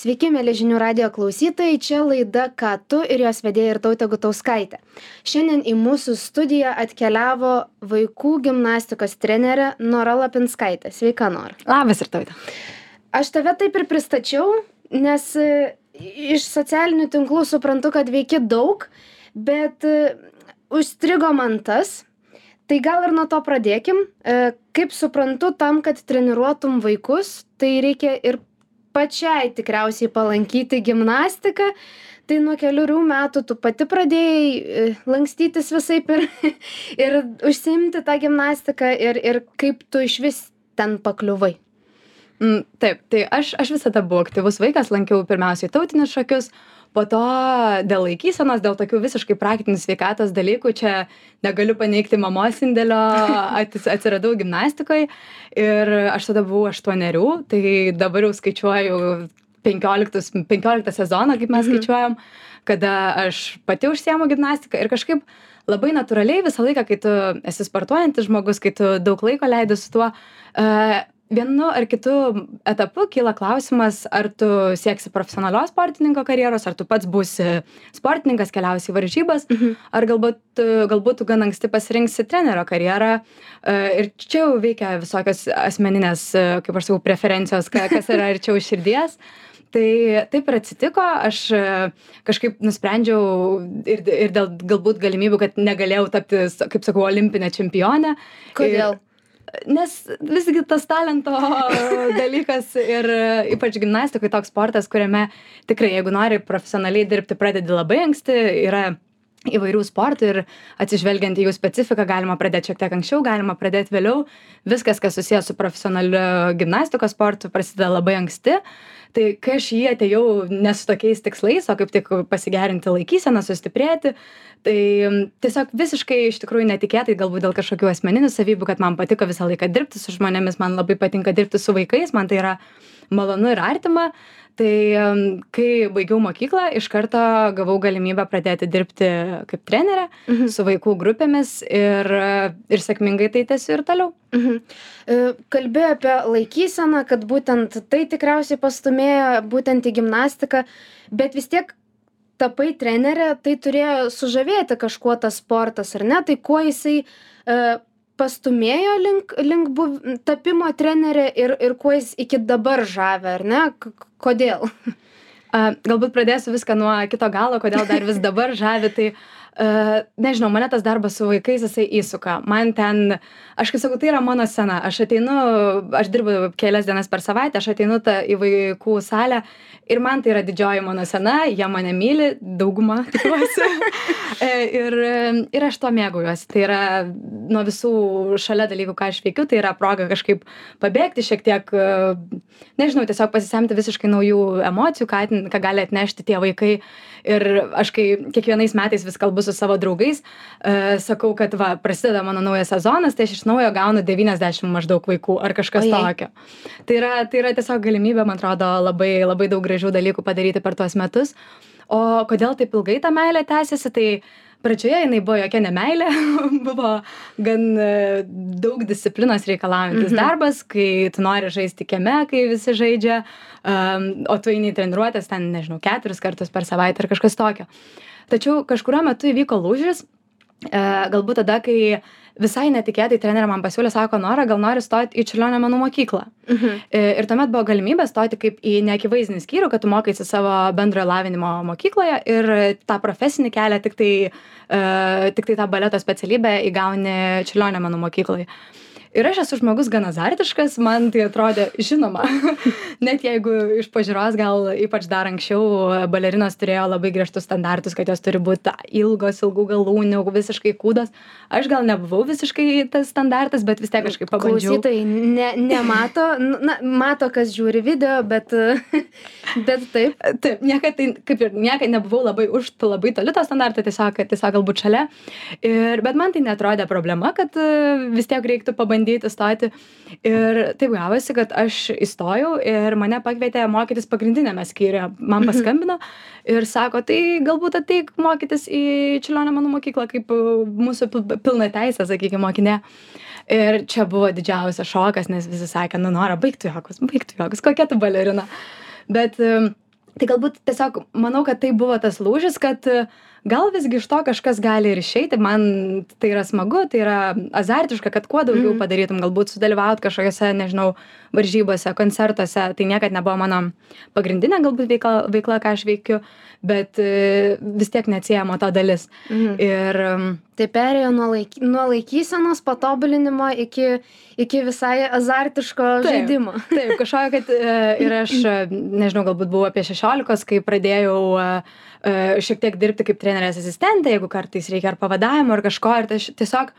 Sveiki, mėly žinių radio klausytojai, čia laida Ką tu ir jos vedėja ir tautė Gutauskaitė. Šiandien į mūsų studiją atkeliavo vaikų gimnastikos trenerė Nora Lapinskaitė. Sveika, Nora. Labas ir tautė. Aš tave taip ir pristačiau, nes e, iš socialinių tinklų suprantu, kad veiki daug, bet e, užstrigo man tas. Tai gal ir nuo to pradėkim. E, kaip suprantu, tam, kad treniruotum vaikus, tai reikia ir pačiai tikriausiai palankyti gimnastiką tai nuo kelerių metų tu pati pradėjai e, lankstytis visaip ir, ir užsiimti tą gimnastiką ir, ir kaip tu iš vis ten pakliuvai? Mm, taip, tai aš, aš visada buvau aktyvus vaikas, lankiau pirmiausiai tautinius šokius, po to dėl laikysenos, dėl tokių visiškai praktinių sveikatos dalykų, čia negaliu paneigti mamos indėlio, atsiradau gimnastikoje ir aš tada buvau aštuonerių, tai dabar jau skaičiuoju 15, 15 sezoną, kaip mes mhm. skaičiuojam, kada aš pati užsiemu gimnastiką ir kažkaip labai natūraliai visą laiką, kai tu esi sportuojantis žmogus, kai tu daug laiko leidi su tuo, uh, vienu ar kitu etapu kyla klausimas ar tu sieksi profesionalios sportininko karjeros ar tu pats būsi sportininkas keliausi į varžybas Mhm. ar galbūt galbūt tu gan anksti pasirinksi trenerio karjerą e, ir čia jau veikia visokios asmeninės e, kaip aš sakau preferencijos kas yra arčiau širdies tai taip ir atsitiko aš e, kažkaip nusprendžiau ir ir dėl galbūt galimybių kad negalėjau tapti kaip sakau olimpine čempione Kodėl? Nes visgi tas talento dalykas ir ypač gimnastikoj toks sportas kuriame tikrai jeigu nori profesionaliai dirbti pradedi labai anksti yra įvairių sportų ir atsižvelgiant į jų specifiką galima pradėt šiek tiek anksčiau galima pradėt vėliau. Viskas kas susiję su profesionaliu gimnastikos sportu prasideda labai anksti tai kai aš į jį atėjau ne su tokiais tikslais o kaip tik pasigerinti laikyseną sustiprėti tai tiesiog visiškai iš tikrųjų netikėtai galbūt dėl kažkokių asmeninių savybių kad man patiko visą laiką dirbti su žmonėmis man labai patinka dirbti su vaikais man tai yra malonu ir artima tai kai baigiau mokyklą iš karto gavau galimybę pradėti dirbti kaip trenerė Mhm. su vaikų grupėmis ir ir sėkmingai tai tęsiu ir toliau Mhm. E, Kalbėjai apie laikyseną, kad būtent tai tikriausiai pastumėjo būtent į gimnastiką, bet vis tiek tapai trenerė, tai turėjo sužavėti kažkuo tas sportas, ar ne? Tai kuo jisai e, pastumėjo link, link buv, tapimo trenerė ir, ir kuo jis iki dabar žavė, ar ne? K kodėl? Galbūt pradėsiu viską nuo kito galo, kodėl dar vis dabar žavi, tai uh, nežinau, mane tas darbas su vaikais jisai įsuka. Man ten, aš kaip sakau, tai yra mano scena. Aš ateinu, aš dirbu kelias dienas per savaitę, aš ateinu ta, į vaikų salę ir man tai yra didžioji mano scena, jie mane myli, dauguma tikiuosi. Ir, ir aš to mėgaujuosi. Tai yra nuo visų šalia dalykų, ką aš veikiu, tai yra proga kažkaip pabėgti šiek tiek, e, nežinau, tiesiog pasisemti visiškai naujų emocijų, ką, ką gali atnešti tie vaikai. Ir aš kai kiekvienais metais vis kalbu su savo draugais, e, sakau, kad va, prasideda mano naujas sezonas, tai aš iš naujo gaunu 90 maždaug vaikų ar kažkas Ojei. tokio. Tai yra, tai yra tiesiog galimybė, man atrodo, labai, labai daug gražių dalykų padaryti per tuos metus. O kodėl taip ilgai ta meilė tęsiasi, tai pradžioje jinai buvo jokia nemeilė, buvo gan e, daug disciplinos reikalaujantis Mhm. darbas, kai tu nori žaisti kieme, kai visi žaidžia, um, o tu eini treniruotės ten, nežinau, keturis kartus per savaitę ar kažkas tokio. Tačiau kažkurio metu įvyko lūžis, e, galbūt tada, kai visai netikėtai trenerė man pasiūlė, sako, Nora, gal nori stoti į Čiurlionio menų mokyklą. Mhm. E, Ir tuomet buvo galimybė stoti kaip į neakivaizdinį skyrių, kad tu mokaisi savo bendrojo lavinimo mokykloje ir tą profesinį kelią tik tai, uh, tik tai tą baleto specialybę įgauni Čiurlionio menų mokykloje. Ir aš esu žmogus gan azartiškas, man tai atrodė žinoma. Net jeigu iš pažiūros gal ypač dar anksčiau balerinos turėjo labai griežtus standartus, kad jos turi būti ilgos, ilgų galūnių, visiškai kūdos. Aš gal nebuvau visiškai tas standartas, bet vis tiek kažkaip pabandžiau. Klausytojai ne, nemato, na, mato, kas žiūri video, bet, bet taip. Taip, niekada, tai, kaip ir niekada nebuvau labai už labai toli to standarto, tiesiog, tiesiog galbūt šalia. Ir, bet man tai netrodė problema, kad vis tiek reiktų pabandyti stoti. Ir taip gavosi, kad aš įstojau ir mane pakvietė mokytis pagrindinėme skyriuje. Man Mhm. paskambino ir sako, tai galbūt ateik mokytis į Čilionio menų mokyklą kaip e, mūsų pil- pilna teisė, sakykime, mokinė. Ir čia buvo didžiausias šokas, nes visi sakė, nu, nora, baigtų jokus, baigtų jokus, kokia tu balerina. Bet um, tai galbūt tiesiog manau kad tai buvo tas lūžis kad gal visgi iš to kažkas gali ir išeiti man tai yra smagu tai yra azartiška kad kuo daugiau Mhm. padarytum galbūt sudalyvaut kažkokiose nežinau varžybose koncertuose tai niekad nebuvo mano pagrindinė galbūt veikla veikla ką aš veikiu bet e, vis tiek neatsiejama to dalis Mhm. ir Tai perėjo nuo, laik, nuo laikysenos patobulinimo iki, iki visai azartiško Taip. žaidimo. Taip, kažkokia, kad e, ir aš, e, nežinau, galbūt buvau apie 16, kai pradėjau šiek tiek dirbti kaip trenerės asistentė, jeigu kartais reikia ar pavadavimo, ar kažko, ir tai aš tiesiog,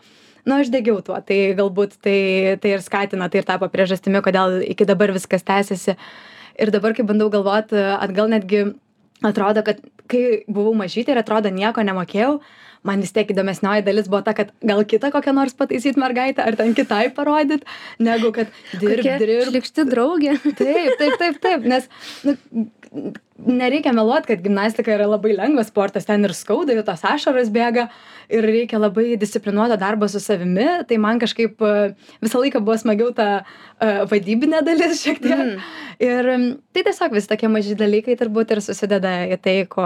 nu, aš degiau tuo, tai galbūt tai, tai ir skatina, tai ir tapo priežastimi, kodėl iki dabar viskas tęsiasi. Ir dabar, kai bandau galvoti atgal, netgi atrodo, kad kai buvau mažytė ir atrodo nieko nemokėjau, man vis tiek įdomesnioji dalis buvo ta, kad gal kitą kokią nors pataisyti mergaitę, ar ten kitai parodyti, negu kad dirb, Kokia dirb, Šlikšti draugė. Taip, taip, taip, taip, nes nu, nereikia meluoti, kad gimnastika yra labai lengvas sportas, ten ir skauda, ir tos ašaros bėga, ir reikia labai disciplinuoto darbo su savimi, tai man kažkaip e, visą laiką buvo smagiau ta uh, vadybinė dalis šiek tiek. Mm. Ir tai tiesiog vis tokie maži dalykai turbūt ir susideda į tai, kuo,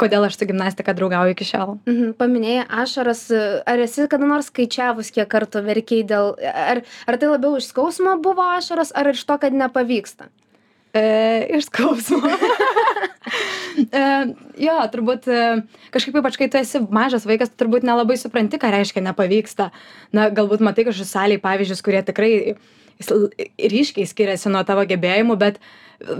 kodėl aš su gimnastika draugauju iki šiol. Mhm, Paminėjai ašaras, ar esi kada nors skaičiavus, kiek kartų verkiai dėl... Ar, ar tai labiau iš skausmo buvo ašaras, ar iš to, kad nepavyksta? E, iš skausmo. e, jo, turbūt e, kažkaip ypač, kai tu esi mažas vaikas, tu turbūt nelabai supranti, ką reiškia nepavyksta. Na, galbūt matai kažkokius saliai pavyzdžius, kurie tikrai ryškiai skiriasi nuo tavo gebėjimų, bet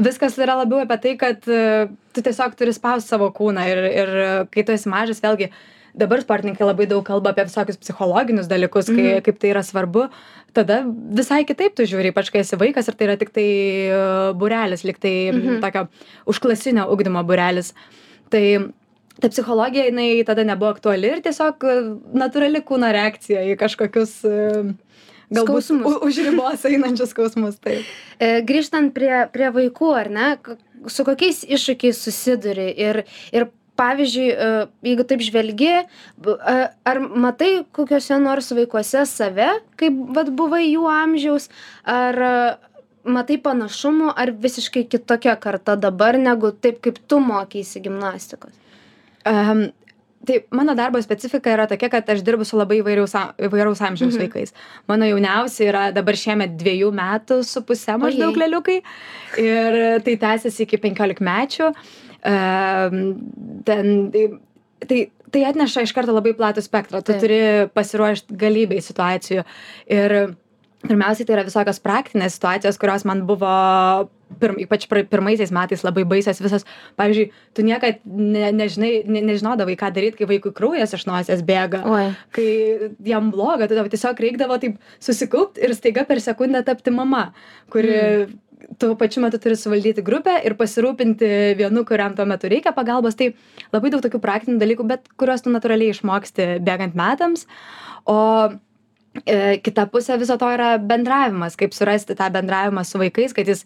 viskas yra labiau apie tai, kad e, tu tiesiog turi spausti savo kūną ir, ir kai tu esi mažas, vėlgi, dabar sportininkai labai daug kalba apie visokius psichologinius dalykus, kai, Mhm. kaip tai yra svarbu, tada visai kitaip tu žiūri, ypač kai esi vaikas ir tai yra tik tai e, burelis, lyg tai Mhm. tokio užklasinio ugdymo burelis. Tai ta psichologija, jinai tada nebuvo aktuali ir tiesiog e, natūrali kūno reakcija į kažkokius e, galbūt Skausmus. už ribos einančius skausmus. Taip. E, grįžtant prie, prie vaikų, ar ne, su kokiais iššūkiais susiduri ir, ir pavyzdžiui, e, jeigu taip žvelgi, ar matai kokiuose nors vaikuose save, kaip vat, buvai jų amžiaus, ar e, matai panašumų, ar visiškai kitokia karta dabar, negu taip, kaip tu mokysi gimnastikos? Tai mano darbo specifika yra tokia, kad aš dirbu su labai įvairiaus, am- įvairaus amžiaus Mhm. vaikais. Mano jauniausi yra dabar šiemet dviejų metų su pusė maždaug leliukai ir tai tęsiasi iki penkiolik mečių. Um, ten, tai, tai, tai atneša iš karto labai platų spektrą. Tu turi pasiruošti galybei situacijų. Ir pirmiausiai tai yra visokios praktinės situacijos, kurios man buvo pirm, ypač pirmaisiais metais labai baisios visas. Pavyzdžiui, tu niekad ne, nežinai, ne, nežinodavai, ką daryti, kai vaikui kraujas iš nosies bėga. Oi. Kai jam bloga, tau tiesiog reikdavo taip susikaupt ir staiga per sekundę tapti mama, kuri mm. tuo pačiu metu turi suvaldyti grupę ir pasirūpinti vienu, kuriam tuo metu reikia pagalbos. Tai labai daug tokių praktinių dalykų, bet kuriuos tu natūraliai išmoksti bėgant metams. O kita pusė viso to yra bendravimas, kaip surasti tą bendravimą su vaikais, kad jis,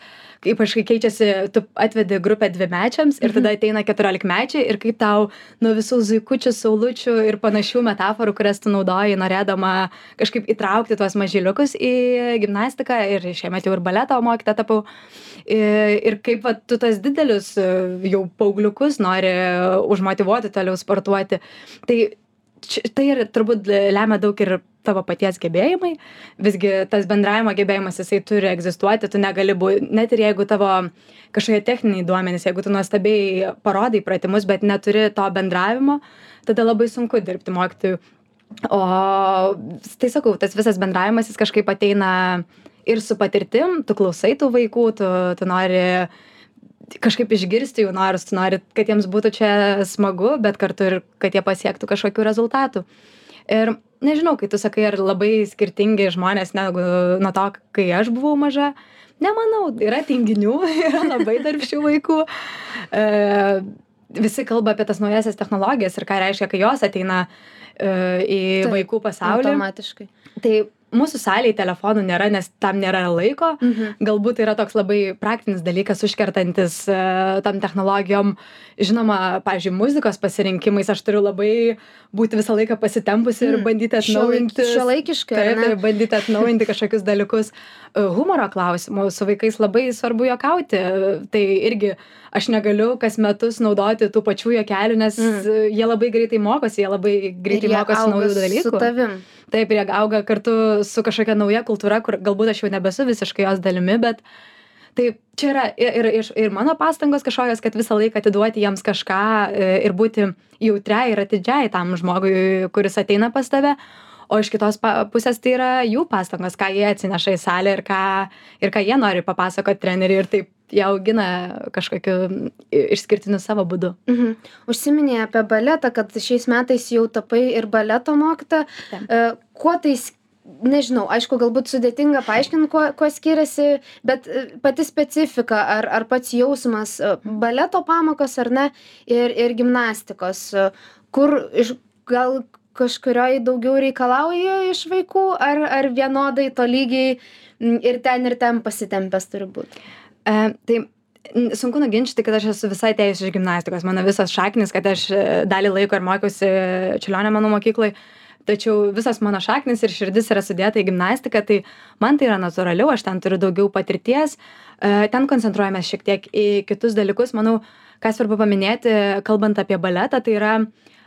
ypač kai keičiasi, tu atvedi grupę dvimečiams ir tada ateina keturiolikmečiai ir kaip tau nuo visų zuikučių, saulučių ir panašių metaforų, kurias tu naudoji, norėdama kažkaip įtraukti tuos mažyliukus į gimnastiką ir šiemet jau ir baleto mokytą tapau. Ir, ir kaip va, tu tas didelius e, jau paaugliukus nori užmotivuoti toliau sportuoti. Tai čia- tai ir turbūt lemia daug ir tavo paties gebėjimai. Visgi tas bendravimo gebėjimas jisai turi egzistuoti, tu negali būti, net ir jeigu tavo kažkokie techniniai duomenys, jeigu tu nuostabiai parodai pratimus, bet neturi to bendravimo, tada labai sunku dirbti mokytojų. O tai sakau, tas visas bendravimas jis kažkaip ateina ir su patirtim, tu klausai tų vaikų, tu, tu nori kažkaip išgirsti jų norus, tu nori, kad jiems būtų čia smagu, bet kartu ir kad jie pasiektų kažkokių rezultatų. Ir nežinau, kai tu sakai, ar labai skirtingi žmonės negu nuo to, kai aš buvau maža, nemanau, yra tinginių, yra labai darbščių vaikų. E, visi kalba apie tas naujasias technologijas ir ką reiškia, kai jos ateina e, į Taip, vaikų pasaulį. Automatiškai. Tai mūsų salėj telefonų nėra nes tam nėra laiko Mhm. galbūt tai yra toks labai praktinis dalykas užkertantis e, tom technologijom žinoma pavyzdžiui muzikos pasirinkimais aš turiu labai būti visą laiką pasitempusi ir Mm. bandyti atnaujinti Šiuolaikiškai, ar Taip, taip, bandyti atnaujinti kažkokius dalykus. E, Humoro klausimų su vaikais labai svarbu juokauti. Tai irgi aš negaliu kas metus naudoti tų pačių juokelių, nes Mm. jie labai greitai mokosi, jie labai greitai mokosi naujų Su dalykų. tavim. Taip, ir jie auga kartu su kažkokia nauja kultūra, kur galbūt aš jau nebesu visiškai jos dalimi, bet tai čia yra ir, ir, ir mano pastangos kažkokios, kad visą laiką atiduoti jiems kažką e, ir būti jautria ir atidžiai tam žmogui, kuris ateina pas tave. O iš kitos pusės tai yra jų pastangos, ką jie atsineša į salę ir ką, ir ką jie nori papasakoti treneriui ir taip jie augina kažkokiu išskirtiniu savo būdu. Mhm. Užsiminėjai apie baletą, kad šiais metais jau tapai ir baleto mokyta. Taip. E, Kuo tai, sk- nežinau, aišku, galbūt sudėtinga paaiškinti, kuo, kuo skiriasi, bet e, pati specifika ar, ar pats jausmas, e, baleto pamokos ar ne, ir, ir gimnastikos, kur iš, gal kažkurioje daugiau reikalauja iš vaikų, ar, ar vienodai tolygiai ir ten ir ten pasitempęs turi būti. E, tai sunku nuginčyti, kad aš esu visai atėjus iš gimnastikos. Mano visas šaknis, kad aš e, dalį laiko ir mokiausi Čiulionio menų mokykloje. Tačiau visas mano šaknis ir širdis yra sudėta į gimnastiką, tai man tai yra natūraliau, aš ten turiu daugiau patirties, e, ten koncentruojamės šiek tiek į kitus dalykus. Manau, ką svarbu paminėti, kalbant apie baletą, tai yra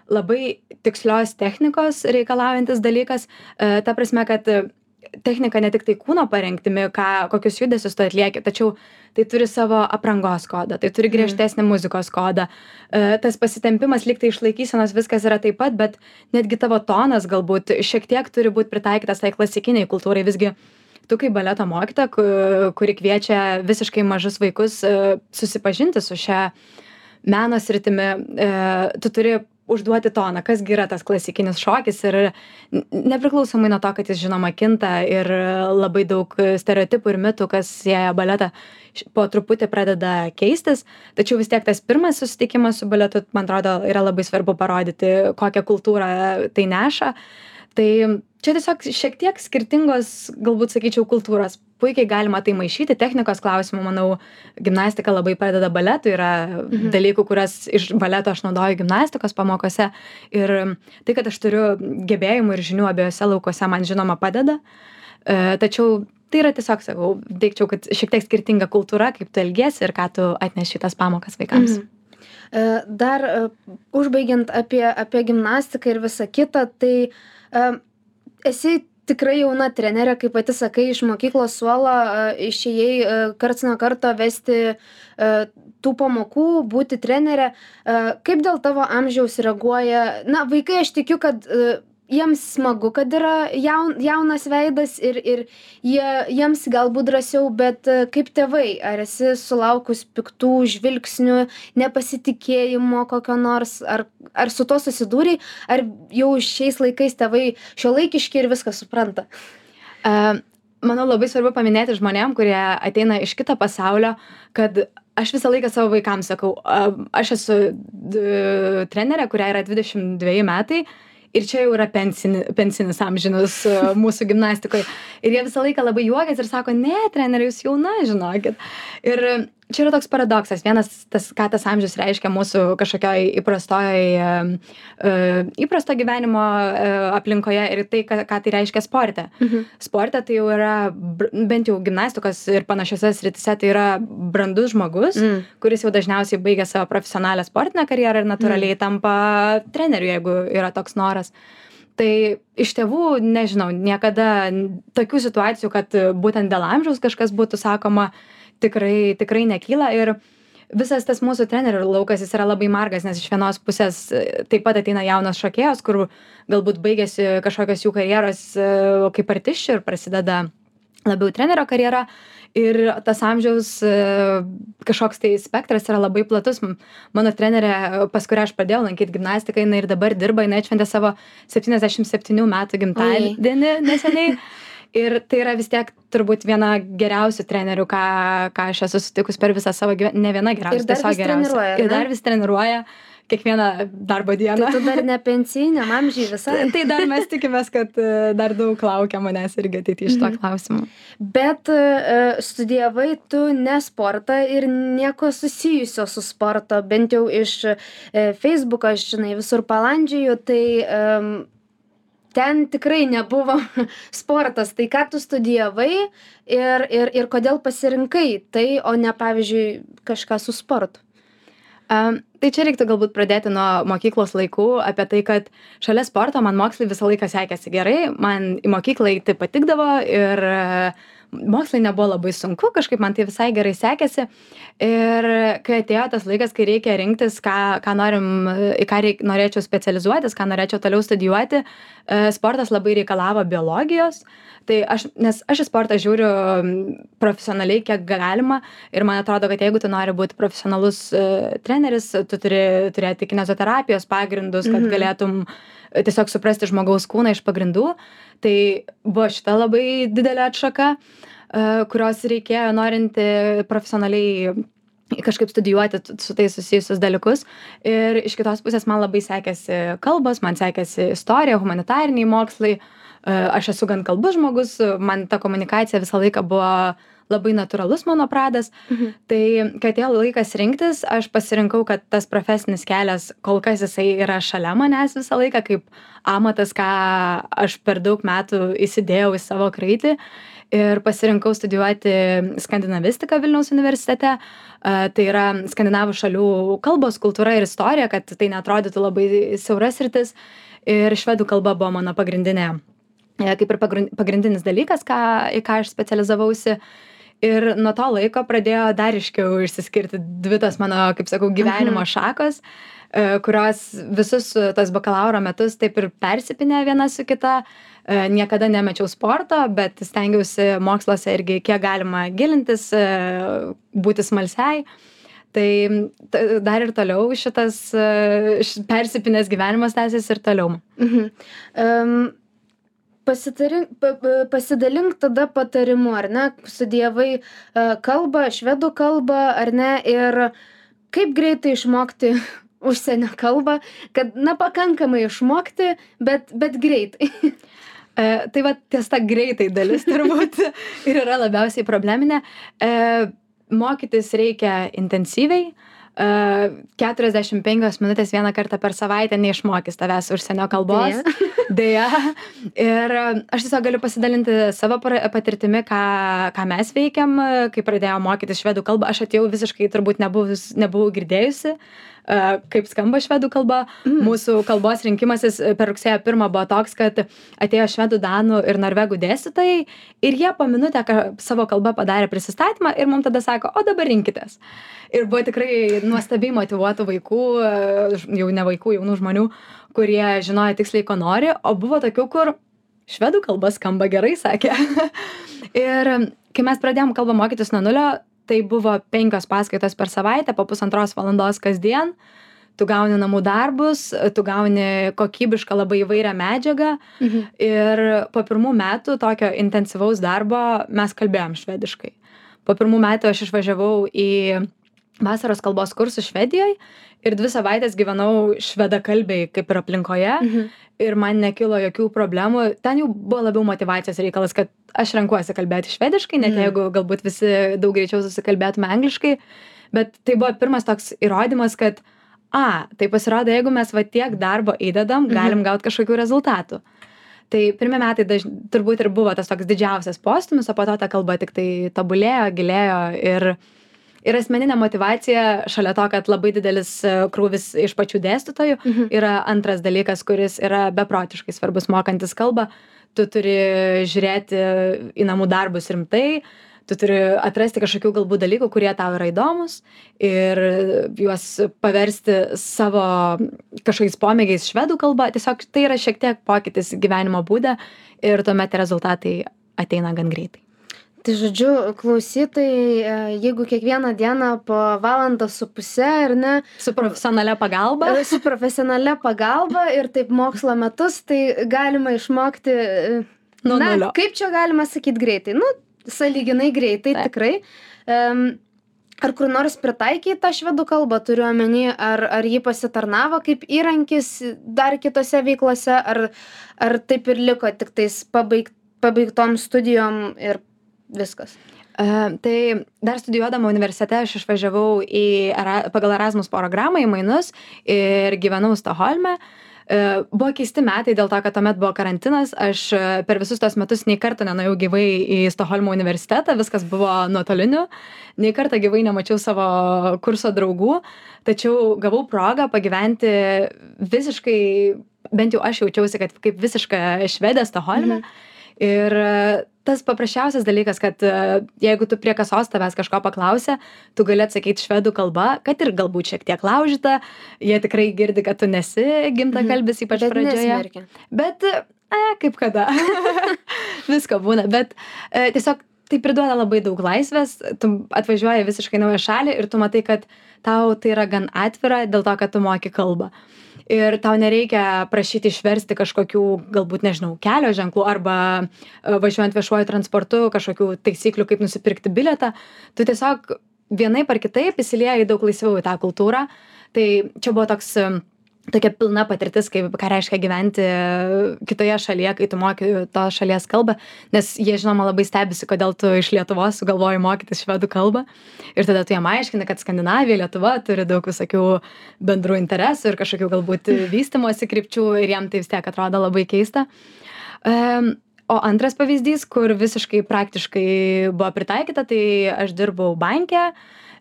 labai tikslios technikos reikalaujantis dalykas, e, ta prasme, kad technika ne tik tai kūno parengtimi, ką, kokius judesius tu atlieki, tačiau tai turi savo aprangos kodą, tai turi griežtesnį muzikos kodą. E, Tas pasitempimas lyg tai išlaikysenos viskas yra taip pat, bet netgi tavo tonas galbūt šiek tiek turi būti pritaikytas tai klasikiniai kultūrai. Visgi tu kaip baleto mokyta, ku- kuri kviečia visiškai mažus vaikus e, susipažinti su šia meno sritimi, e, tu turi užduoti toną, kasgi yra tas klasikinis šokis ir nepriklausomai nuo to, kad jis žinoma kinta ir labai daug stereotipų ir mitų, kas sieja baletą, po truputį pradeda keistis, tačiau vis tiek tas pirmas susitikimas su baletu, man atrodo, yra labai svarbu parodyti, kokią kultūrą tai neša. Tai čia tiesiog šiek tiek skirtingos, galbūt sakyčiau, kultūros. Puikiai galima tai maišyti, technikos klausimų, manau, gimnastika labai padeda baletui, yra mhm. dalykų, kurias iš baleto aš naudoju gimnastikos pamokose. Ir tai, kad aš turiu gebėjimų ir žinių abiejose laukose, man žinoma padeda. E, tačiau tai yra tiesiog, sakau, teikčiau, kad šiek tiek skirtinga kultūra, kaip tu elgiesi ir ką tu atneši tas pamokas vaikams. Mhm. E, Dar e, užbaigiant apie, apie gimnastiką ir visą kitą, tai esi tikrai jauna trenerė, kaip pati sakai, iš mokyklos suolo e, išėjai e, karts nuo karto vesti e, tų pamokų, būti trenerė. Kaip dėl tavo amžiaus reaguoja, na, vaikai, aš tikiu, kad jiems smagu, kad yra jaun, jaunas veidas ir, ir jie, jiems galbūt drąsiau, bet e, kaip tėvai, ar esi sulaukus piktų žvilgsnių, nepasitikėjimo kokio nors, ar, ar su to susidūrei, ar jau šiais laikais tėvai šio laikiški ir viską supranta? E, Manau, labai svarbu paminėti žmonėm, kurie ateina iš kito pasaulio, kad aš visą laiką savo vaikams sakau, e, aš esu trenerė, kuriai yra 22 metai. Ir čia jau yra pensini, pensinis amžinas e, mūsų gimnastikoje. Ir jie visą laiką labai juokiasi ir sako, ne, treneri, jūs jauna, žinokit. Ir čia yra toks paradoksas. Vienas, tas, ką tas amžius reiškia mūsų kažkokioj įprastoj, e, įprasto gyvenimo e, aplinkoje ir tai, ką, tai reiškia sporte. Mhm. Sporte tai jau yra, bent jau gimnastikos ir panašiose sritise, tai yra brandus žmogus, Mm. kuris jau dažniausiai baigia savo profesionalią sportinę karjerą ir natūraliai tampa treneriu, jeigu yra toks noras. Tai iš tėvų, nežinau, niekada tokių situacijų, kad būtent dėl amžiaus kažkas būtų sakoma, tikrai, tikrai nekyla. Ir visas tas mūsų trenerių laukas jis yra labai margas, nes iš vienos pusės e, taip pat ateina jaunos šokėjos, kur galbūt baigėsi kažkokios jų karjeros e, kaip artiščių ir prasideda labiau trenerio karjera. Ir tas amžiaus e, kažkoks tai spektras yra labai platus. Mano trenerė, pas kurią aš pradėjau lankyti gimnastiką, jinai ir dabar dirba, jinai atšventė savo 77 metų gimtadienį neseniai. Ir tai yra vis tiek turbūt viena geriausių trenerių, ką, ką aš esu sutikus per visą savo gyvenimą. Ne viena geriausia, Ir dar tiesiog geriausia. Ir dar vis treniruoja. kiekvieną darbo dieną. Tai tu dar ne pensijiniam amžiai visai. tai dar mes tikimės, kad e, dar daug laukia manęs irgi ateityje iš to Mhm. klausimu. Bet e, studijavai tu ne sportą ir nieko susijusio su sporto, bent jau iš e, Facebook'o, aš žinai, visur palandžiaju, tai em, ten tikrai nebuvo sportas. Tai ką tu studijavai ir, ir, ir kodėl pasirinkai tai, o ne, pavyzdžiui, kažką su sportu? Um, tai čia reiktų galbūt pradėti nuo mokyklos laikų apie tai, kad šalia sporto man mokslai visą laiką sekėsi gerai, man į mokyklą tai patikdavo ir e, mokslai nebuvo labai sunku, kažkaip man tai visai gerai sekėsi. Ir kai atėjo tas laikas, kai reikia rinktis, ką, ką norim, į ką reik, norėčiau specializuotis, ką norėčiau toliau studijuoti, e, sportas labai reikalavo biologijos. Tai aš, nes aš į sportą žiūriu profesionaliai, kiek galima ir man atrodo, kad jeigu tu nori būti profesionalus uh, treneris, tu turi turėti kinezoterapijos pagrindus, kad Mhm. galėtum e, tiesiog suprasti žmogaus kūną iš pagrindų. Tai buvo šita labai didelė atšaka, uh, kurios reikėjo norinti profesionaliai kažkaip studijuoti su tais susijusius dalykus. Ir iš kitos pusės man labai sekėsi kalbos, man sekėsi istorija, humanitariniai mokslai. E, Aš esu gan kalbus žmogus, man ta komunikacija visą laiką buvo labai natūralus mano pradas. Mhm. Tai kai atėjo laikas rinktis, aš pasirinkau, kad tas profesinis kelias kol kas jisai yra šalia manęs visą laiką, kaip amatas, ką aš per daug metų įsidėjau į savo kraitį. Ir pasirinkau studijuoti skandinavistiką Vilniaus universitete. Tai yra skandinavų šalių kalbos, kultūra ir istorija, kad tai netrodytų labai siauras rytis. Ir švedų kalba buvo mano pagrindinė, e, kaip ir pagrin- pagrindinis dalykas, ką, į ką aš specializavausi. Ir nuo to laiko pradėjo dar iškiau išsiskirti dvi tos mano, kaip sakau, gyvenimo šakos, e, kurios visus e, tos bakalauro metus taip ir persipinė viena su kita. E, Niekada nemečiau sporto, bet stengiausi moksluose irgi kiek galima gilintis, būti smalsiai. Tai dar ir toliau šitas persipinęs gyvenimas tęsis ir toliau. Mhm. Um, pasitarink, pa, pa- pasidalink tada patarimu, ar ne, studijavai uh, kalbą, švedų kalbą, ar ne, ir kaip greitai išmokti užsienio kalbą, kad, na, pakankamai išmokti, bet, bet greitai. E, tai va ties ta greitai dalis turbūt ir yra labiausiai probleminė. E, mokytis reikia intensyviai. E, 45 minutės vieną kartą per savaitę neišmokys tavęs užsienio kalbos. Deja. Ir e, aš tiesiog galiu pasidalinti savo patirtimi, ką, ką mes veikiam, kai pradėjau mokytis švedų kalbą. Aš atėjau visiškai turbūt nebuvus, nebuvau girdėjusi, e, kaip skamba švedų kalba. Mm. Mūsų kalbos rinkimasis e, per rugsėjo pirmą buvo toks, kad atėjo švedų, danų ir norvegų dėstytojai ir jie po minutę savo kalbą padarė prisistatymą ir mums tada sako, o dabar rinkitės. Ir buvo tikrai nuostabiai motivuotų vaikų, e, jau ne vaikų, jaunų žmonių, kurie žinojo tiksliai, ko nori, o buvo tokių, kur švedų kalba skamba gerai, sakė. ir kai mes pradėjom kalbą mokytis nuo nulio, tai buvo penkios paskaitos per savaitę, po pusantros valandos kasdien. Tu gauni namų darbus, tu gauni kokybišką labai įvairią medžiagą Mhm. ir po pirmų metų tokio intensyvaus darbo mes kalbėjom švediškai. Po pirmų metų aš išvažiavau į vasaros kalbos kursus Švedijoje ir dvi savaitės gyvenau švedakalbiai kaip ir aplinkoje Mhm. ir man nekilo jokių problemų. Ten jau buvo labiau motivacijos reikalas, kad aš renkuosi kalbėti švediškai, net Mm. jeigu galbūt visi daug greičiau susikalbėtume angliškai. Bet tai buvo pirmas toks įrodymas, kad, a, tai pasirodo, jeigu mes va tiek darbo įdedam, galim gauti kažkokių rezultatų. Tai pirmie metai daž... turbūt ir buvo tas toks didžiausias postumis, o po to ta kalba tik tai tobulėjo, gilėjo ir, ir asmeninė motivacija šalia to, kad labai didelis e, krūvis iš pačių dėstytojų, Mhm. yra antras dalykas, kuris yra beprotiškai svarbus mokantis kalbą. Tu turi žiūrėti į namų darbus rimtai, tu turi atrasti kažkokių galbūt dalykų, kurie tau yra įdomus ir juos paversti savo kažkokiais pomėgiais švedų kalba. Tiesiog tai yra šiek tiek pokytis gyvenimo būde ir tuomet rezultatai ateina gan greitai. Tai žodžiu, klausytojai, e, jeigu kiekvieną dieną po valandą su pusę, ar ne, Su profesionalia pagalba. E, su profesionalia pagalba ir taip mokslo metus, tai galima išmokti. e, Nuo na, nulio. kaip čia galima sakyti greitai? Nu, saliginai greitai, Taip. tikrai. Um, ar kur nors pritaikei tą švedų kalbą turiu omeny ar ar ji pasitarnavo kaip įrankis dar kitose veiklose ar ar taip ir liko tiktais pabaig pabaigtom studijom ir viskas E, tai dar studijuodama universitete aš išvažiavau į pagal Erasmus programą į mainus ir gyvenau Stoholme. E, Buvo keisti metai dėl to, kad tuomet buvo karantinas. Aš e, per visus tos metus nei kartą nenuėjau gyvai į Stoholmo universitetą, viskas buvo nuotoliniu. Nei kartą gyvai nemačiau savo kurso draugų, tačiau gavau progą pagyventi visiškai, bent jau aš jaučiausi, kad kaip visiška švedė Stoholme. Mhm. Ir e, tas paprasčiausias dalykas, kad e, jeigu tu prie kasos tavęs kažko paklausia, tu gali atsakyti švedų kalba, kad ir galbūt šiek tiek laužyta, jie tikrai girdi, kad tu nesi gimta kalbis, ypač bet pradžioje. nesmerkia Bet, e, kaip kada. Visko būna, bet e, tiesiog tai priduoda labai daug laisvės, tu atvažiuoji į visiškai naują šalį ir tu matai, kad tau tai yra gan atvira dėl to, kad tu moki kalbą. Ir tau nereikia prašyti išversti kažkokių, galbūt, nežinau, kelio ženklų arba e, važiuojant viešuoju transportu kažkokių taisyklių, kaip nusipirkti biletą. Tu tiesiog vienaip ar kitaip įsilieji daug laisviau į tą kultūrą. Tai čia buvo toks tokia pilna patirtis, kaip ką reiškia gyventi kitoje šalyje, kai tu moki tos šalies kalbą, nes jie žinoma labai stebisi, kodėl tu iš Lietuvos sugalvoji mokytis švedų kalbą. Ir tada tu jam aiškini, kad Skandinavija, Lietuva turi daug visokių bendrų interesų ir kažkokių galbūt vystimosi krypčių ir jam tai vis tiek atrodo labai keista. Um, O antras pavyzdys, kur visiškai praktiškai buvo pritaikyta, tai aš dirbau banke,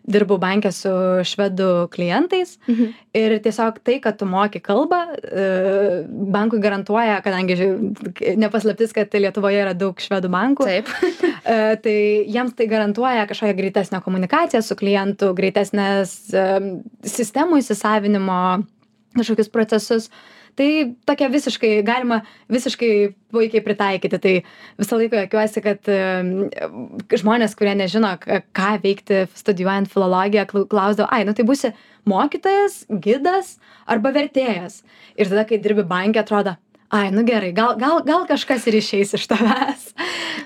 dirbau banke su švedų klientais Mhm. ir tiesiog tai, kad tu moki kalbą, e, bankui garantuoja, kadangi nepaslaptis, kad Lietuvoje yra daug švedų bankų, Taip. E, tai jiems tai garantuoja kažkokią greitesnę komunikaciją su klientu, greitesnės em, sistemų įsisavinimo kažkokius procesus. Tai tokia visiškai, galima visiškai puikiai pritaikyti. Tai visą laiką juokiuosi, kad žmonės, kurie nežino, ką veikti studijuojant filologiją, klau- klausdavo, ai, nu tai būsi mokytojas, gidas arba vertėjas. Ir tada, kai dirbi bankė, atrodo, ai, nu gerai, gal, gal, gal kažkas ir išeis iš tavęs.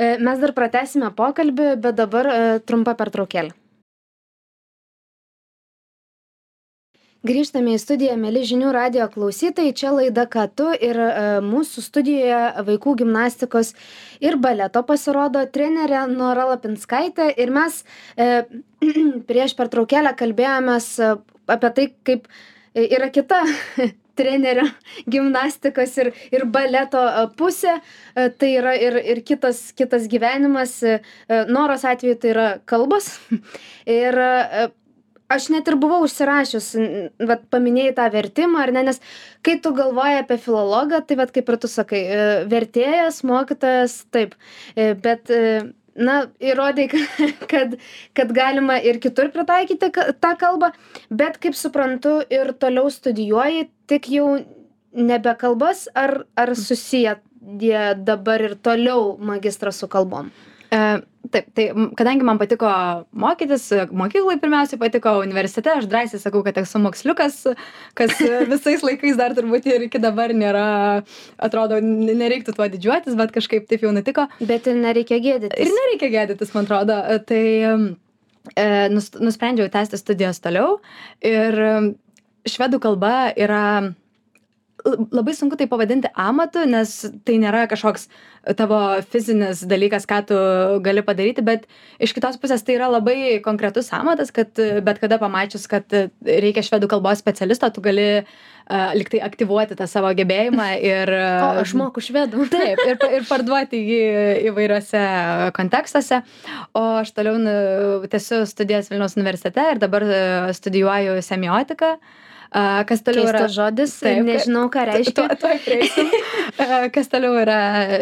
E, Mes dar pratęsime pokalbį, bet dabar e, trumpa pertraukėlė. Grįžtame į studiją, mėly žinių radio klausytojai. Čia laida Ką tu ir e, mūsų studijoje vaikų gimnastikos ir baleto pasirodo trenerė Nora Lapinskaitė. Ir mes e, prieš pertraukėlę kalbėjomės e, apie tai, kaip e, yra kita trenerio gimnastikos ir, ir baleto pusė. Tai yra ir, ir kitas, kitas gyvenimas. Noros atveju tai yra kalbos. Ir aš net ir buvau užsirašius, vat paminėjai tą vertimą, ar ne, nes kai tu galvoji apie filologą, tai vat kaip ir tu sakai, e, vertėjas, mokytojas, taip, E, bet, e, na, įrodai, kad, kad galima ir kitur pritaikyti tą kalbą, bet kaip suprantu, ir toliau studijuoji, tik jau nebe kalbas, ar, ar susiję jie dabar ir toliau magistras su kalbom? E, taip, tai kadangi man patiko mokytis, mokyklai pirmiausiai patiko universitete, aš drąsiai sakau, kad esu moksliukas, kas e, visais laikais dar turbūt ir iki dabar nėra, atrodo, nereiktų tuo didžiuotis, bet kažkaip taip jau nutiko. Bet ir nereikia gėdytis. Ir nereikia gėdytis, man atrodo. E, Tai e, nus, nusprendžiau tęsti studijas toliau ir e, švedų kalba yra labai sunku tai pavadinti amatu, nes tai nėra kažkoks tavo fizinis dalykas, ką tu gali padaryti, bet iš kitos pusės tai yra labai konkretus amatas, kad bet kada pamačius, kad reikia švedų kalbos specialisto, tu gali uh, liktai aktyvuoti tą savo gebėjimą ir... O, aš moku švedų. Taip, ir, ir parduoti jį įvairiuose kontekstuose. O aš toliau nu, tęsiu studijas Vilniaus universitete ir dabar studijuoju semiotiką. A, Kas toliau yra... Keistas žodis, Taip, nežinau, ką reiškia. Tuo prieisim. A, Kas toliau yra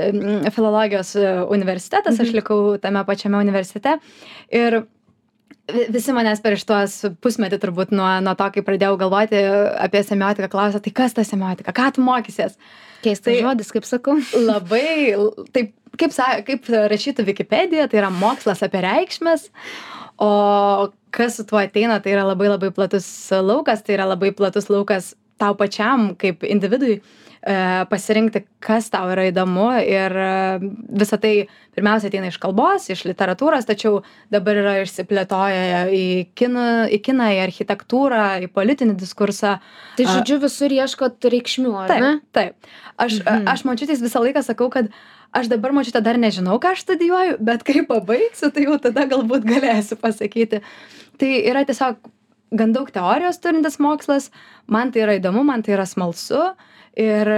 mm, filologijos e, universitetas, aš Mhm. likau tame pačiame universitete. Ir vi- visi manęs per šitos pusmetį turbūt nuo, nuo to, kai pradėjau galvoti apie semiotiką, klausė, tai kas ta semiotika, ką tu mokysies? Keistas Tai- žodis, kaip sakau. labai, taip, kaip, kaip rašytų Wikipedia, tai yra mokslas apie reikšmės, o kas su tuo ateina, tai yra labai labai platus laukas, tai yra labai platus laukas tau pačiam kaip individui e, pasirinkti, kas tau yra įdomu ir e, visa tai pirmiausia ateina iš kalbos, iš literatūros, tačiau dabar yra išsiplėtoję į kiną, į, kiną, į architektūrą, į politinį diskursą. Tai žodžiu, visur ieškot reikšmių, ar taip, ne? Taip. Aš, mhm. aš mačiutis visą laiką sakau, kad aš dabar mačiute dar nežinau, ką aš studijuoju, bet kai pabaigsiu, tai jau tada galbūt galėsiu pasakyti. Tai yra tiesiog gan daug teorijos turintis mokslas, man tai yra įdomu, man tai yra smalsu ir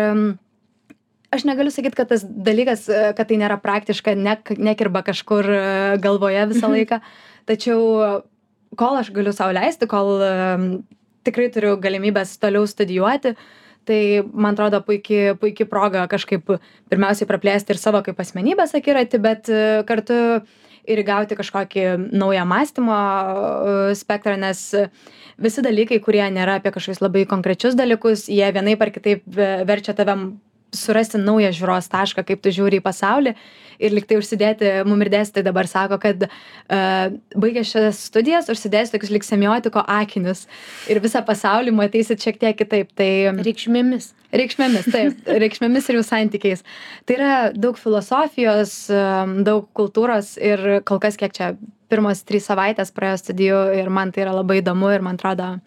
aš negaliu sakyti, kad tas dalykas, e, kad tai nėra praktiška, ne, nekirba kažkur e, galvoje visą mhm. laiką, tačiau kol aš galiu sau leisti, kol um, tikrai turiu galimybės toliau studijuoti, tai man atrodo puikiai puiki proga kažkaip pirmiausiai praplėsti ir savo kaip asmenybės akiratį, bet uh, kartu ir įgauti kažkokį naują mąstymo e, spektrą, nes visi dalykai, kurie nėra apie kažkokius labai konkrečius dalykus, jie vienaip ar kitaip verčia tave surasti naują žiūros tašką, kaip tu žiūri į pasaulį ir liktai užsidėti, mum ir dėstytojai dabar sako, kad uh, baigę šias studijas užsidėsi tokius lik semiotiko akinius ir visą pasaulį matysit šiek tiek kitaip. Tai, reikšmėmis. Reikšmėmis, taip, reikšmėmis ir jų santykiais. Tai yra daug filosofijos, daug kultūros ir kol kas kiek čia pirmos trys savaitės praėjo studijų ir man tai yra labai įdomu ir man atrodo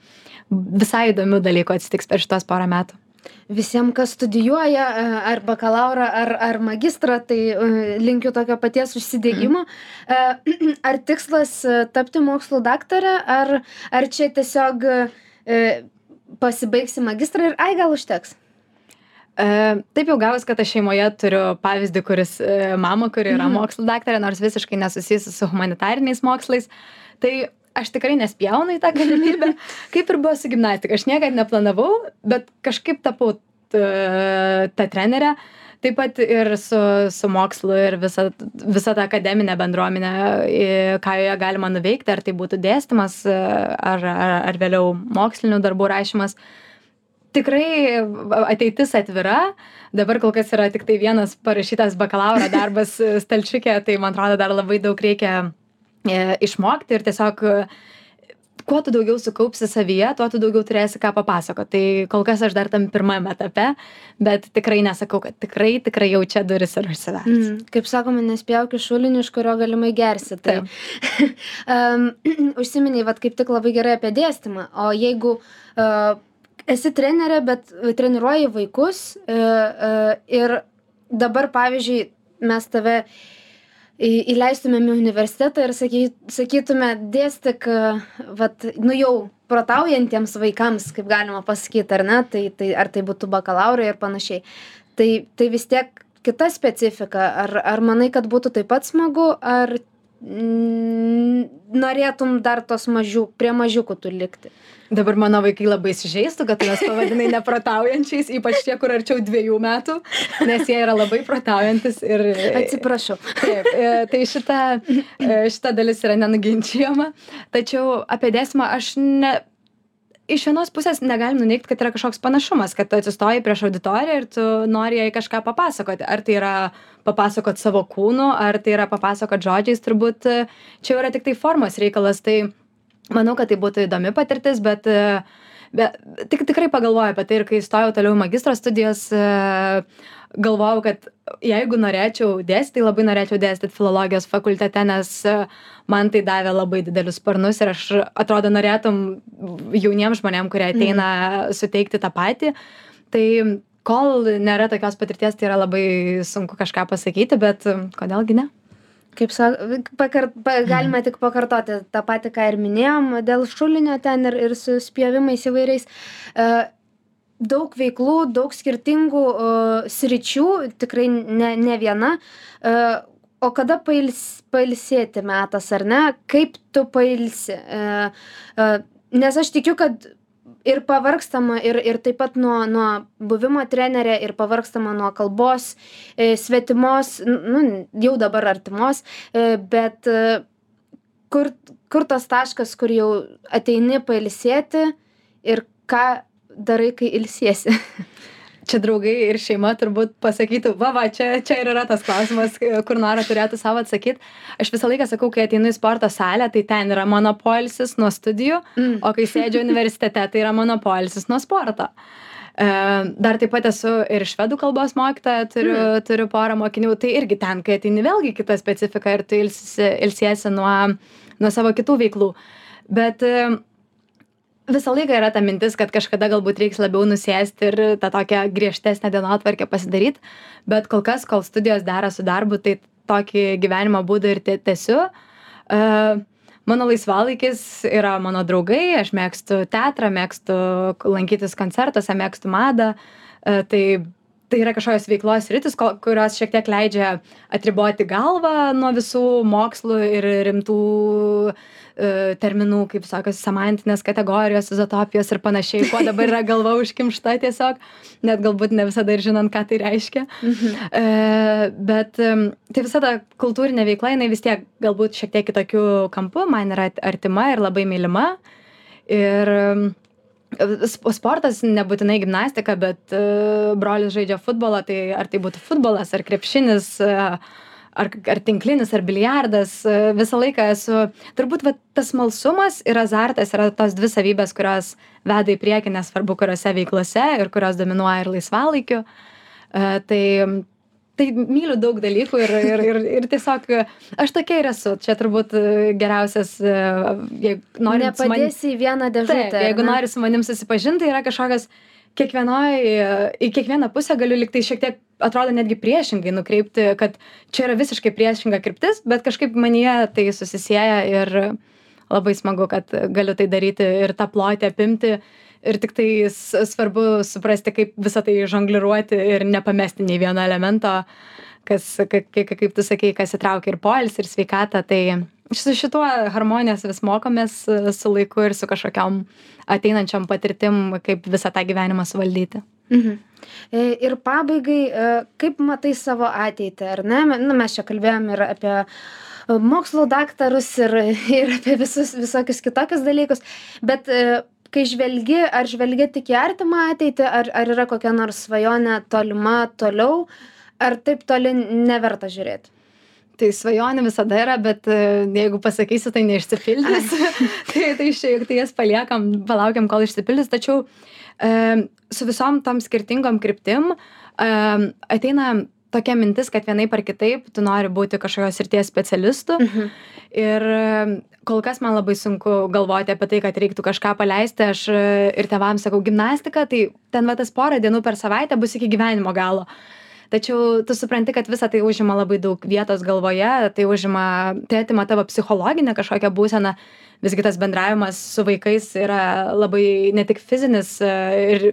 visai įdomių dalykų atsitiks per šitos porą metų visiem kas studijuoja e, ar bakalaurą ar ar magistrą tai e, linkiu tokio paties užsidegimo e, ar tikslas tapti mokslų daktare ar ar čia tiesiog pasibaigsi magistrą ir ai gal užteks taip jau gavus, kad aš šeimoje turiu pavyzdį, kuris mama, kuri yra mhm. mokslo daktarė, nors visiškai nesusijusi su humanitariniais mokslais. Tai aš tikrai nespjaunu į tą galimybę, kaip ir buvo su gimnastika. Aš niekada neplanavau, bet kažkaip tapau ta trenerė. Taip pat ir su, su mokslu ir visa, visa ta akademinė bendruomenė, ką joje galima nuveikti, ar tai būtų dėstymas, ar, ar, ar vėliau mokslinių darbų rašymas. Tikrai ateitis atvira, dabar kol kas yra tik tai vienas parašytas bakalauro darbas stalčiukė, tai man atrodo dar labai daug reikia išmokti ir tiesiog e, kuo tu daugiau sukaupsi savyje, tuo tu daugiau turėsi ką papasakoti. Tai kol kas aš dar tam pirmame etape, bet tikrai nesakau, kad tikrai, tikrai jau čia duris ir užsivers. Mm, kaip sakoma, nespjauk iš šulinį, iš kurio galimai gersi. Tai um, užsiminiai, vad kaip tik labai gerai apie dėstymą. O jeigu uh, esi trenerė, bet treniruoji vaikus uh, uh, ir dabar, pavyzdžiui, mes tave uh, į įleistumėm į universitetą ir saky sakytume dėstyk vat nu jau protaujantiems vaikams kaip galima pasakyt ar ne? Tai tai ar tai būtų bakalaurai ir panašiai. Tai tai vis tiek kita specifika. Ar ar manai kad būtų taip pat smagu ar norėtum dar tos mažių prie mažiukų tų likti Dabar mano vaikai labai įsižeistų, kad tu juos pavadinai neprotaujančiais, ypač tie, kur arčiau dviejų metų, nes jie yra labai protaujantis ir... Atsiprašau. Taip, e, tai šita, e, šita dalis yra nenuginčiama. Tačiau apie dėstymą aš ne, iš vienos pusės negalim nuneigt kad yra kažkoks panašumas kad tu atsistoji prieš auditoriją ir tu nori jai kažką papasakoti. Ar tai yra papasakot savo kūnu ar tai yra papasakot žodžiais turbūt čia jau yra tiktai formos reikalas. Tai manau kad tai būtų įdomi patirtis bet bet tik tikrai pagalvojau apie tai ir kai įstojau toliau į magistro studijas galvojau kad jeigu norėčiau dėstyt tai labai norėčiau dėstyt filologijos fakultete nes man tai davė labai didelius sparnus ir aš atrodo norėtum jauniem žmonėm kurie ateina suteikti tą patį. Tai kol nėra tokios patirties tai yra labai sunku kažką pasakyti bet kodėl gi ne? Kaip sa pakar pa galima tik pakartoti tą patį ką ir minėjom dėl šulinio ten ir ir su spjovimais įvairiais. E, daug veiklų daug skirtingų sričių tikrai ne ne viena. E, o kada pails pailsėti metas ar ne? Kaip tu pailsi? E, nes aš tikiu kad ir pavargstama ir ir taip pat nuo nuo buvimo trenere ir pavargstama nuo kalbos e, svetimos nu jau dabar artimos e, bet e, kur kur tas taškas kur jau ateini pailsėti ir ką darai kai ilsiesi. Čia draugai ir šeima turbūt pasakytų va va čia čia ir yra tas klausimas kur nora turėtų sau atsakyt. Aš visą laiką sakau kai ateinu į sporto salę tai ten yra mano poilsis nuo studijų Mm. o kai sėdžiu universitete tai yra mano poilsis nuo sporto. E, dar taip pat esu ir švedų kalbos mokytoja turiu turiu porą mokinių. Tai irgi ten kai ateini vėlgi kita specifika ir tu ilsisi ilsiesi nuo nuo savo kitų veiklų. Bet e, visą laiką yra ta mintis kad kažkada galbūt reiks labiau nusėsti ir tą tokią griežtesnę dienotvarkę pasidaryt bet kol kas kol studijos dera su darbu tai tokį gyvenimo būdą ir tęsiu. E, mano laisvalaikis yra mano draugai aš mėgstu teatrą mėgstu lankytis koncertuose mėgstu madą. E, tai tai yra kažkokios veiklos sritys ko kurios šiek tiek leidžia atriboti galvą nuo visų mokslų ir rimtų e, terminų kaip visokios semantinės kategorijos izotopijos ir panašiai. Kuo dabar yra galva užkimšta tiesiog net galbūt ne visada ir žinant ką tai reiškia. E, bet em, tai visa ta kultūrinė veikla jinai vis tiek galbūt šiek tiek kitokiu kampu man yra artima ir labai mylima. Ir sp- sportas nebūtinai gimnastika bet e, brolis žaidžia futbolą tai ar tai būtų futbolas ar krepšinis e, ar ar tinklinis ar biliardas e, visą laiką esu. Turbūt vat tas smalsumas ir azartas yra tos dvi savybės kurios veda į priekį nesvarbu kuriose veiklose ir kurios dominuoja ir laisvalaikiu. Tai tai myliu daug dalykų ir ir ir ir tiesiog aš tokia ir esu čia turbūt e, geriausias e, jeigu nori Nepadėsi į vieną dėžutę. Taip, jeigu ne? nori su manim susipažinti, tai yra kažkokios kiekvienoj, į kiekvieną pusę galiu liktai šiek tiek, atrodo, netgi priešingai nukreipti, kad čia yra visiškai priešinga kryptis, bet kažkaip manyje tai susisieja ir labai smagu, kad galiu tai daryti ir tą plotį apimti. Ir tik tai s- svarbu suprasti, kaip visą tai žongliruoti ir nepamesti nei vieno elemento, kas, kaip, kaip, tu sakei, kas įtraukia ir poilsį, ir sveikatą. Tai su šituo harmonijos vis mokomės e, su laiku ir su kažkokiam ateinančiam patirtim, kaip visą tą gyvenimą suvaldyti. Mhm. E, Ir pabaigai, e, kaip matai savo ateitį, ar ne? Nu, mes čia kalbėjom ir apie mokslo daktarus ir, ir apie visus, visokius kitokius dalykus, bet kai žvelgi, ar žvelgi tik į artimą ateitį, ar, ar yra kokia nors svajonė tolima toliau, ar taip toli neverta žiūrėti? Tai svajonė visada yra, bet e, jeigu pasakysiu, tai neišsipildys. tai, tai šiek tiek jas paliekam, palaukiam, kol išsipildys. Tačiau e, su visom tom skirtingom kryptim e, ateina tokia mintis, kad vienaip ar kitaip tu nori būti kažkokios srities specialistu. Mhm. Ir kol kas man labai sunku galvoti apie tai, kad reiktų kažką paleisti. Aš e, ir tevams sakau gimnastika, tai ten va tas porą dienų per savaitę bus iki gyvenimo galo. Tačiau tu supranti, kad visa tai užima labai daug vietos galvoje, tai užima, tai atima tavo psichologinę kažkokią būseną. Visgi tas bendravimas su vaikais yra labai ne tik fizinis e, ir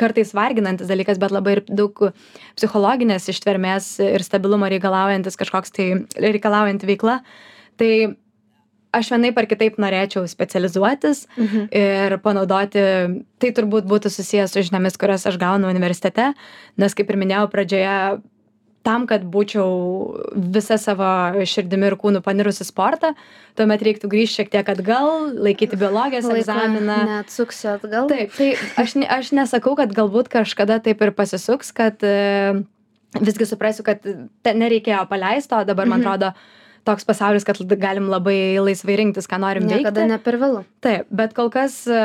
kartais varginantis dalykas, bet labai ir daug psichologinės ištvermės ir stabilumo reikalaujantis kažkoks tai reikalaujanti veikla. Tai aš vienaip ar kitaip norėčiau specializuotis Mhm. ir panaudoti, tai turbūt būtų susijęs su žiniomis, kurias aš gaunu universitete, nes kaip ir minėjau pradžioje, tam, kad būčiau visą savo širdimi ir kūnu panirusi sportą, tuomet reiktų grįžti šiek tiek atgal, laikyti biologijos Laiko egzaminą. Neatsuksiu atgal. Taip, tai aš, aš nesakau, kad galbūt kažkada taip ir pasisuks, kad e, visgi suprasiu, kad nereikėjo paleisti, o dabar man Mhm. Toks pasaulis, kad galim labai laisvai rinktis, ką norim Niekada veikti. ne per vėlų. Taip, bet kol kas e,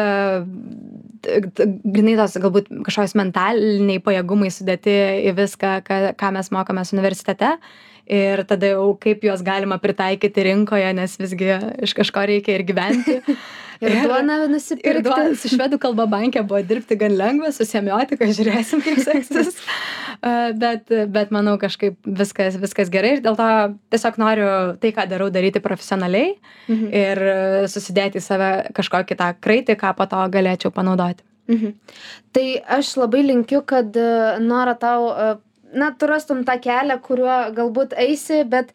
grinai tos galbūt kažkokios mentaliniai pajėgumai sudėti į viską, ką, ką mes mokomės universitete. Ir tada jau kaip juos galima pritaikyti rinkoje, nes visgi iš kažko reikia ir gyventi. Ir duoną Ir nusipirkti. duo, su švedų kalba bankė buvo dirbti gan lengva, su semiotika žiūrėsim, kaip seksis. Bet, bet manau kažkaip viskas, viskas gerai ir dėl to tiesiog noriu tai, ką darau, daryti profesionaliai Mhm. ir susidėti į save kažkokį tą kraitį, ką po to galėčiau panaudoti. Mhm. Tai aš labai linkiu, kad e, Nora tau, e, na, tu rastum tą kelią, kuriuo galbūt eisi, bet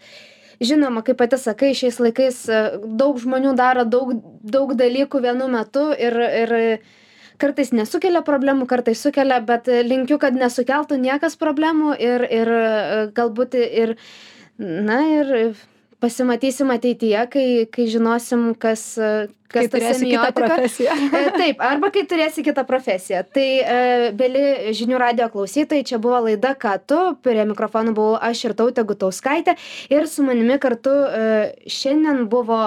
žinoma, kaip pati sakai, šiais laikais e, daug žmonių daro daug, daug dalykų vienu metu ir, ir kartais nesukelia problemų, kartais sukelia, bet linkiu, kad nesukeltų niekas problemų ir, ir e, galbūt ir, na, ir pasimatysim ateityje, kai, kai žinosim, kas, kas ta semiotika. E, Taip, arba kai turėsi kitą profesiją. Tai, e, beli žinių radio klausytojai, čia buvo laida Ką tu, prie mikrofonų buvau aš ir tautė Gutauskaitė ir su manimi kartu e, šiandien buvo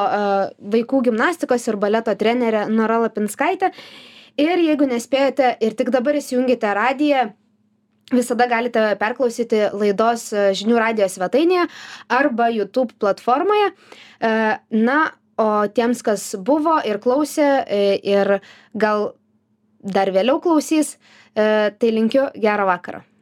vaikų gimnastikos ir baleto trenerė Nora Lapinskaitė. Ir jeigu nespėjote ir tik dabar įsijungite radiją, visada galite perklausyti laidos e, žinių radijos svetainėje arba YouTube platformoje. E, Na, o tiems, kas buvo ir klausė e, ir gal dar vėliau klausys, tai linkiu gerą vakarą.